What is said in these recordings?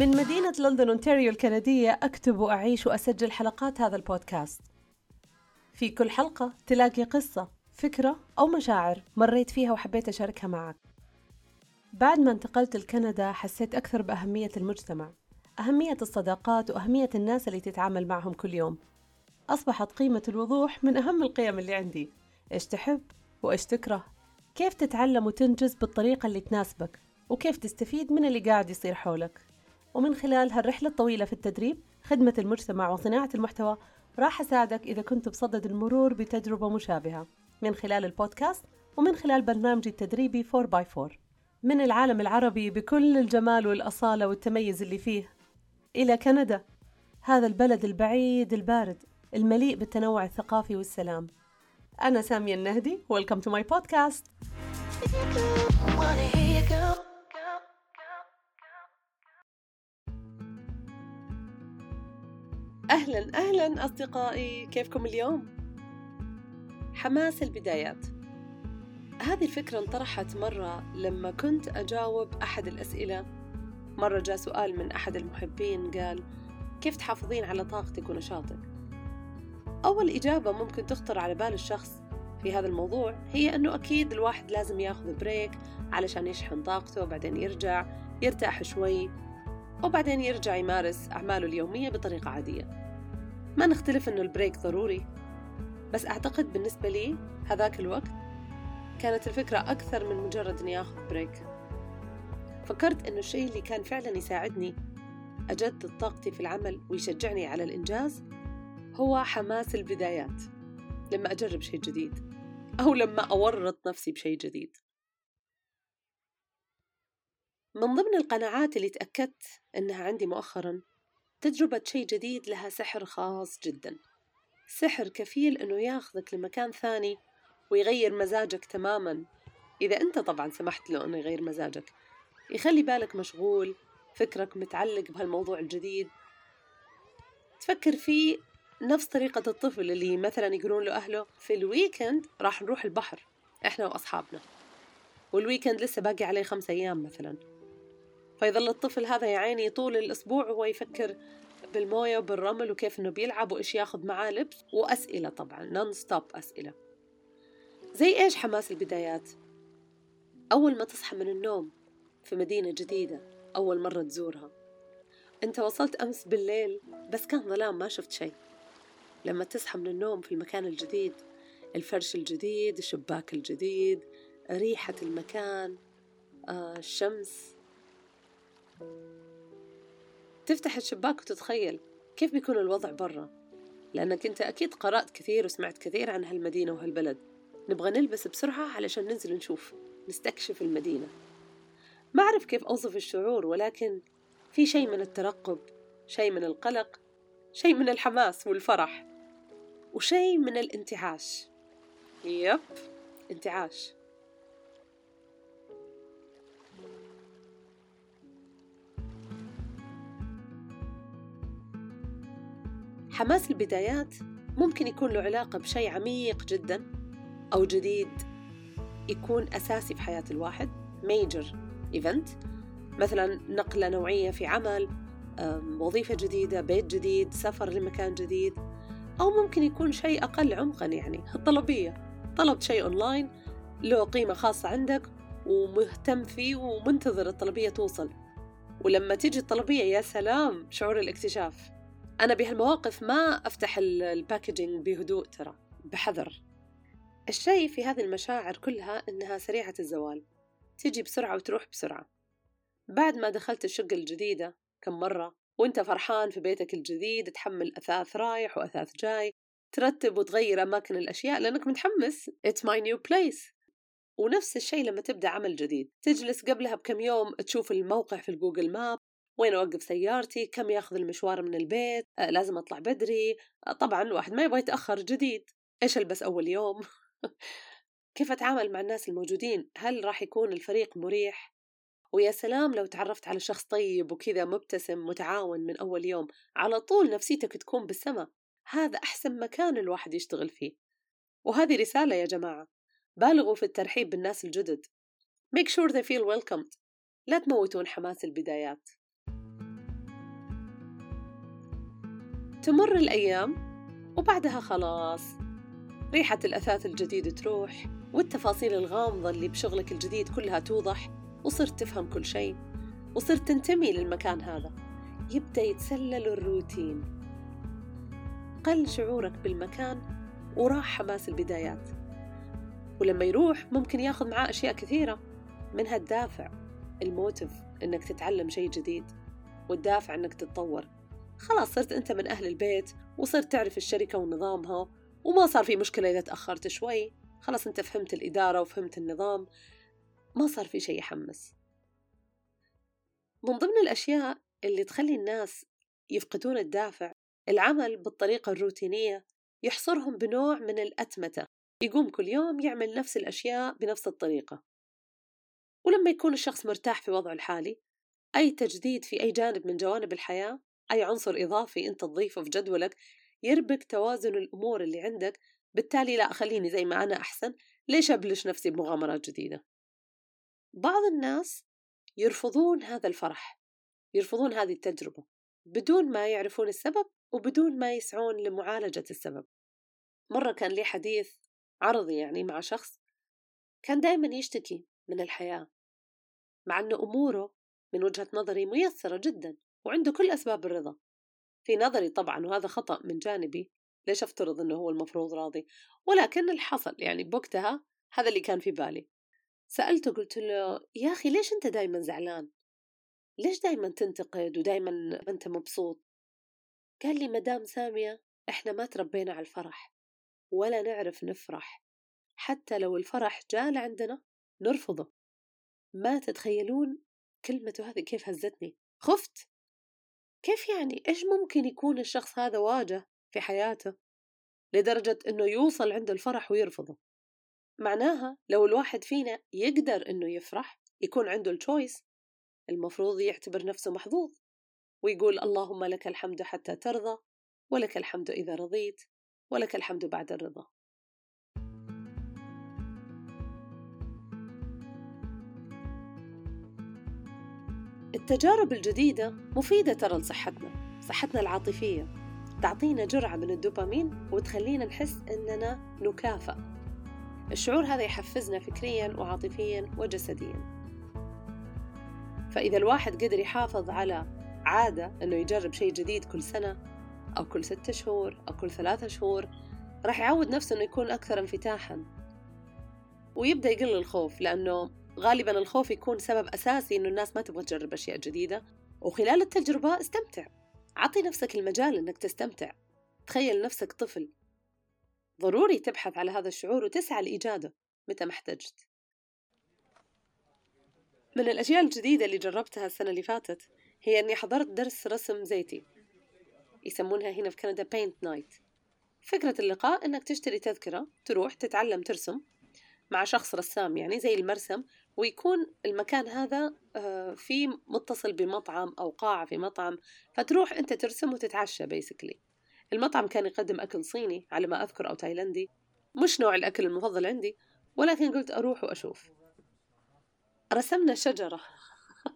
من مدينة لندن أونتاريو الكندية أكتب وأعيش وأسجل حلقات هذا البودكاست. في كل حلقة تلاقي قصة فكرة أو مشاعر مريت فيها وحبيت أشاركها معك. بعد ما انتقلت لكندا حسيت أكثر بأهمية المجتمع أهمية الصداقات وأهمية الناس اللي تتعامل معهم كل يوم. أصبحت قيمة الوضوح من أهم القيم اللي عندي. إيش تحب وإيش تكره؟ كيف تتعلم وتنجز بالطريقة اللي تناسبك؟ وكيف تستفيد من اللي قاعد يصير حولك؟ ومن خلال هالرحلة الطويلة في التدريب خدمة المجتمع وصناعة المحتوى راح أساعدك إذا كنت بصدد المرور بتجربة مشابهة من خلال البودكاست ومن خلال برنامجي التدريبي 4x4 من العالم العربي بكل الجمال والأصالة والتميز اللي فيه. إلى كندا هذا البلد البعيد البارد المليء بالتنوع الثقافي والسلام. أنا سامية النهدي Welcome to my podcast. أهلا أهلا أصدقائي كيفكم اليوم؟ حماس البدايات هذه الفكرة انطرحت مرة لما كنت أجاوب أحد الأسئلة مرة جاء سؤال من أحد المحبين قال كيف تحافظين على طاقتك ونشاطك؟ أول إجابة ممكن تخطر على بال الشخص في هذا الموضوع هي أنه أكيد الواحد لازم ياخذ بريك علشان يشحن طاقته وبعدين يرجع يرتاح شوي وبعدين يرجع يمارس أعماله اليومية بطريقة عادية. ما نختلف أنه ال break ضروري بس أعتقد بالنسبة لي هذاك الوقت كانت الفكرة أكثر من مجرد أني أخذ break. فكرت أنه الشيء اللي كان فعلا يساعدني أجدد طاقتي في العمل ويشجعني على الإنجاز هو حماس البدايات لما أجرب شيء جديد أو لما أورط نفسي بشيء جديد. من ضمن القناعات اللي تأكدت أنها عندي مؤخرا تجربة شيء جديد لها سحر خاص جدا. سحر كفيل أنه ياخذك لمكان ثاني ويغير مزاجك تماما. إذا أنت طبعا سمحت له أنه يغير مزاجك يخلي بالك مشغول فكرك متعلق بهالموضوع الجديد. تفكر فيه نفس طريقة الطفل اللي مثلا يقولون له أهله في الويكند راح نروح البحر إحنا وأصحابنا. وال weekend لسه باقي عليه خمسة أيام مثلا. فيظل الطفل هذا يا عيني طول الأسبوع وهو يفكر بالموية وبالرمل وكيف إنه بيلعب وإيش ياخذ معاه لبس وأسئلة طبعا non-stop أسئلة. زي إيش حماس البدايات؟ أول ما تصحى من النوم في مدينة جديدة أول مرة تزورها. أنت وصلت أمس بالليل بس كان ظلام ما شفت شيء. لما تصحى من النوم في المكان الجديد الفرش الجديد الشباك الجديد ريحة المكان آه الشمس. تفتح الشباك وتتخيل كيف بيكون الوضع برا. لأنك أنت أكيد قرأت كثير وسمعت كثير عن هالمدينة وهالبلد. نبغى نلبس بسرعة علشان ننزل نشوف نستكشف المدينة. ما أعرف كيف أوصف الشعور ولكن في شيء من الترقب شيء من القلق شيء من الحماس والفرح وشيء من الانتعاش. يب انتعاش. حماس البدايات ممكن يكون له علاقة بشيء عميق جدا أو جديد يكون أساسي في حياة الواحد major event. مثلا نقلة نوعية في عمل وظيفة جديدة بيت جديد سفر لمكان جديد. أو ممكن يكون شيء أقل عمقا يعني الطلبية. طلبت شيء أونلاين له قيمة خاصة عندك ومهتم فيه ومنتظر الطلبية توصل. ولما تيجي الطلبية يا سلام شعور الاكتشاف. أنا بهالمواقف ما أفتح ال packaging بهدوء ترى بحذر. الشيء في هذه المشاعر كلها إنها سريعة الزوال. تيجي بسرعة وتروح بسرعة. بعد ما دخلت الشقة الجديدة كم مرة وأنت فرحان في بيتك الجديد تحمل أثاث رايح وأثاث جاي ترتب وتغير أماكن الأشياء لأنك متحمس. It's my new place. ونفس الشيء لما تبدأ عمل جديد. تجلس قبلها بكم يوم تشوف الموقع في الجوجل ماب وين أوقف سيارتي؟ كم ياخذ المشوار من البيت؟ آه لازم أطلع بدري. آه طبعا الواحد ما يبغى يتأخر جديد. إيش ألبس أول يوم؟ كيف أتعامل مع الناس الموجودين؟ هل راح يكون الفريق مريح؟ ويا سلام لو تعرفت على شخص طيب وكذا مبتسم متعاون من أول يوم. على طول نفسيتك تكون بالسما. هذا أحسن مكان الواحد يشتغل فيه. وهذه رسالة يا جماعة. بالغوا في الترحيب بالناس الجدد. Make sure they feel welcomed. لا تموتون حماس البدايات. تمر الأيام وبعدها خلاص ريحة الأثاث الجديد تروح والتفاصيل الغامضة اللي بشغلك الجديد كلها توضح وصرت تفهم كل شيء وصرت تنتمي للمكان هذا. يبدأ يتسلل الروتين. قل شعورك بالمكان وراح حماس البدايات. ولما يروح ممكن ياخذ معاه أشياء كثيرة منها الدافع الموتف إنك تتعلم شيء جديد والدافع إنك تتطور. خلاص صرت أنت من أهل البيت وصرت تعرف الشركة ونظامها وما صار في مشكلة إذا تأخرت شوي. خلاص أنت فهمت الإدارة وفهمت النظام. ما صار في شيء يحمس. من ضمن الأشياء اللي تخلي الناس يفقدون الدافع العمل بالطريقة الروتينية يحصرهم بنوع من الأتمتة. يقوم كل يوم يعمل نفس الأشياء بنفس الطريقة. ولما يكون الشخص مرتاح في وضعه الحالي أي تجديد في أي جانب من جوانب الحياة أي عنصر إضافي أنت تضيفه في جدولك يربك توازن الأمور اللي عندك بالتالي لا خليني زي ما أنا أحسن ليش أبلش نفسي بمغامرات جديدة؟ بعض الناس يرفضون هذا الفرح يرفضون هذه التجربة بدون ما يعرفون السبب وبدون ما يسعون لمعالجة السبب. مرة كان لي حديث عرضي يعني مع شخص كان دائما يشتكي من الحياة مع أن أموره من وجهة نظري ميسرة جدا. وعنده كل أسباب الرضا. في نظري طبعا وهذا خطأ من جانبي ليش أفترض أنه هو المفروض راضي؟ ولكن اللي حصل يعني بوقتها هذا اللي كان في بالي. سألته قلت له يا أخي ليش أنت دايما زعلان؟ ليش دايما تنتقد ودايما ما أنت مبسوط؟ قال لي مدام سامية إحنا ما تربينا على الفرح ولا نعرف نفرح. حتى لو الفرح جاء لعندنا نرفضه. ما تتخيلون كلمته هذه كيف هزتني. خفت! كيف يعني؟ إيش ممكن يكون الشخص هذا واجه في حياته لدرجة إنه يوصل عنده الفرح ويرفضه؟ معناها لو الواحد فينا يقدر إنه يفرح يكون عنده التشويس المفروض يعتبر نفسه محظوظ ويقول اللهم لك الحمد حتى ترضى ولك الحمد إذا رضيت ولك الحمد بعد الرضا. التجارب الجديدة مفيدة ترى لصحتنا صحتنا العاطفية. تعطينا جرعة من الدوبامين وتخلينا نحس إننا نكافئ الشعور هذا يحفزنا فكريا وعاطفيا وجسديا. فإذا الواحد قدر يحافظ على عادة إنه يجرب شيء جديد كل سنة أو كل ستة شهور أو كل ثلاثة شهور راح يعود نفسه إنه يكون أكثر انفتاحا. ويبدأ يقل الخوف لأنه غالبا الخوف يكون سبب أساسي إنه الناس ما تبغى تجرب أشياء جديدة. وخلال التجربة استمتع. عطي نفسك المجال إنك تستمتع. تخيل نفسك طفل. ضروري تبحث على هذا الشعور وتسعى لإيجاده متى ما احتجت. من الأشياء الجديدة اللي جربتها السنة اللي فاتت هي أني حضرت درس رسم زيتي. يسمونها هنا في كندا paint night فكرة اللقاء أنك تشتري تذكرة تروح تتعلم ترسم مع شخص رسام يعني زي المرسم ويكون المكان هذا آه، في متصل بمطعم أو قاعة في مطعم فتروح أنت ترسم وتتعشى basically المطعم كان يقدم أكل صيني على ما أذكر أو تايلندي مش نوع الأكل المفضل عندي ولكن قلت أروح وأشوف. رسمنا شجرة.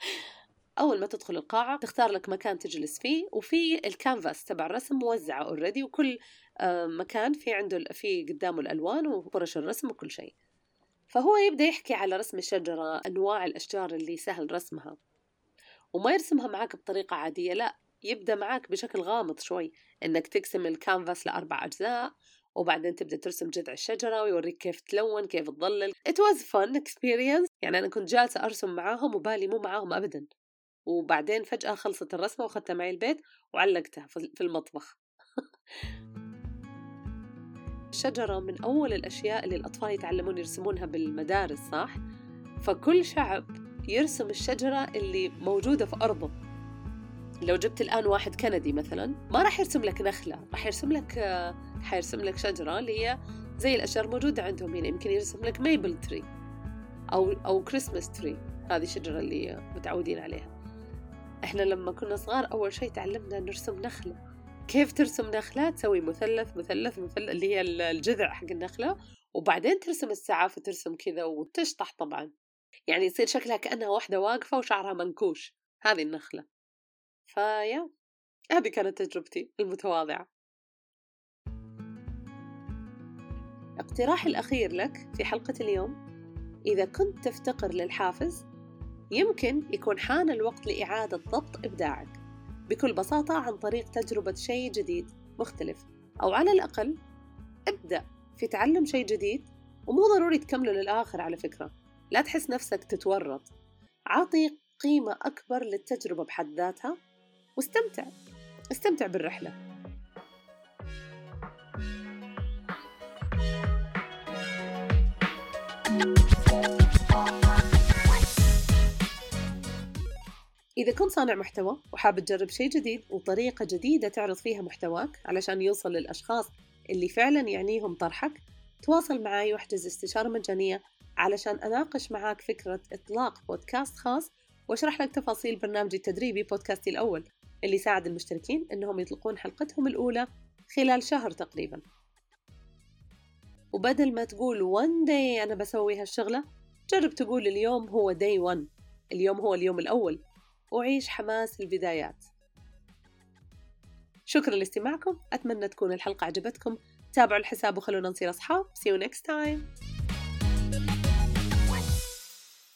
أول ما تدخل القاعة تختار لك مكان تجلس فيه وفي الكانفاس تبع الرسم موزعة already وكل آه، مكان في عنده في قدامه الألوان وفرش الرسم وكل شيء. فهو يبدأ يحكي على رسم الشجرة أنواع الأشجار اللي سهل رسمها. وما يرسمها معك بطريقة عادية لا يبدأ معك بشكل غامض شوي. إنك تقسم الكانفاس لأربع أجزاء وبعدين تبدأ ترسم جذع الشجرة ويوريك كيف تلون كيف تظلل. It was fun experience. يعني أنا كنت جالسة أرسم معاهم وبالي مو معاهم أبدا. وبعدين فجأة خلصت الرسمة وأخذتها معي البيت وعلقتها في المطبخ. الشجرة من أول الأشياء اللي الأطفال يتعلمون يرسمونها بالمدارس صح؟ فكل شعب يرسم الشجرة اللي موجودة في أرضه. لو جبت الآن واحد كندي مثلا ما راح يرسم لك نخلة راح يرسم لك حيرسم لك شجرة اللي هي زي الأشجار موجودة عندهم هنا يمكن يرسم لك maple tree أو أو Christmas tree هذه الشجرة اللي متعودين عليها. إحنا لما كنا صغار أول شيء تعلمنا نرسم نخلة. كيف ترسم نخلة؟ تسوي مثلث مثلث مثلث اللي هي الجذع حق النخلة وبعدين ترسم السعاف وترسم كذا وتشطح طبعا. يعني يصير شكلها كأنها واحدة واقفة وشعرها منكوش. هذه النخلة. فيا هذه كانت تجربتي المتواضعة. اقتراحي الأخير لك في حلقة اليوم. إذا كنت تفتقر للحافز يمكن يكون حان الوقت لإعادة ضبط إبداعك. بكل بساطة عن طريق تجربة شيء جديد مختلف. أو على الأقل ابدأ في تعلم شيء جديد ومو ضروري تكمله للآخر على فكرة. لا تحس نفسك تتورط. عطي قيمة أكبر للتجربة بحد ذاتها واستمتع. استمتع بالرحلة. إذا كنت صانع محتوى وحاب تجرب شيء جديد وطريقة جديدة تعرض فيها محتواك علشان يوصل للأشخاص اللي فعلا يعنيهم طرحك تواصل معي واحجز استشارة مجانية علشان أناقش معاك فكرة إطلاق بودكاست خاص وأشرح لك تفاصيل برنامجي التدريبي بودكاستي الأول اللي يساعد المشتركين إنهم يطلقون حلقتهم الأولى خلال شهر تقريبا. وبدل ما تقول one day أنا بسوي هالشغلة جرب تقول اليوم هو day one اليوم هو اليوم الأول. وعيش حماس البدايات شكرا لاستماعكم أتمنى تكون الحلقة عجبتكم. تابعوا الحساب وخلونا نصير أصحاب. See you next time.